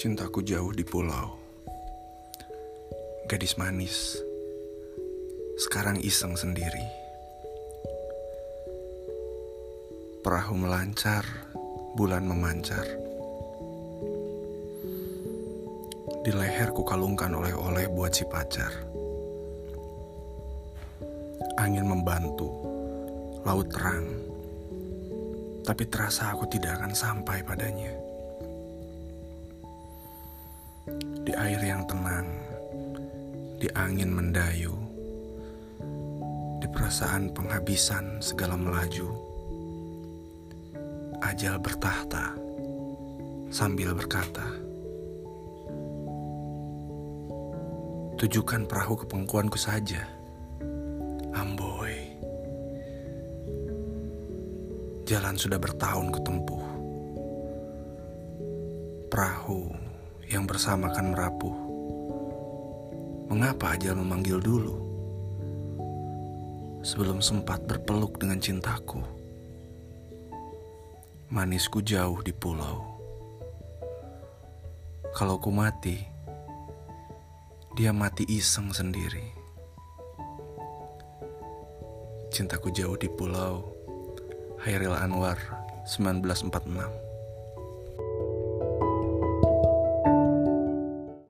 Cintaku jauh di pulau. Gadis manis. Sekarang iseng sendiri. Perahu melancar, bulan memancar. Di leher ku kalungkan oleh-oleh buat si pacar. Angin membantu, laut terang. Tapi terasa aku tidak akan sampai padanya. Di air yang tenang, di angin mendayu, di perasaan penghabisan segala melaju. Ajal bertahta sambil berkata, Tujukan perahu ke pengkuanku saja, Amboy. Jalan sudah bertahun kutempuh. Perahu yang bersamakan merapuh. Mengapa ajal memanggil dulu? Sebelum sempat berpeluk dengan cintaku. Manisku jauh di pulau. Kalau ku mati, dia mati iseng sendiri. Cintaku jauh di pulau. Hairil Anwar 1946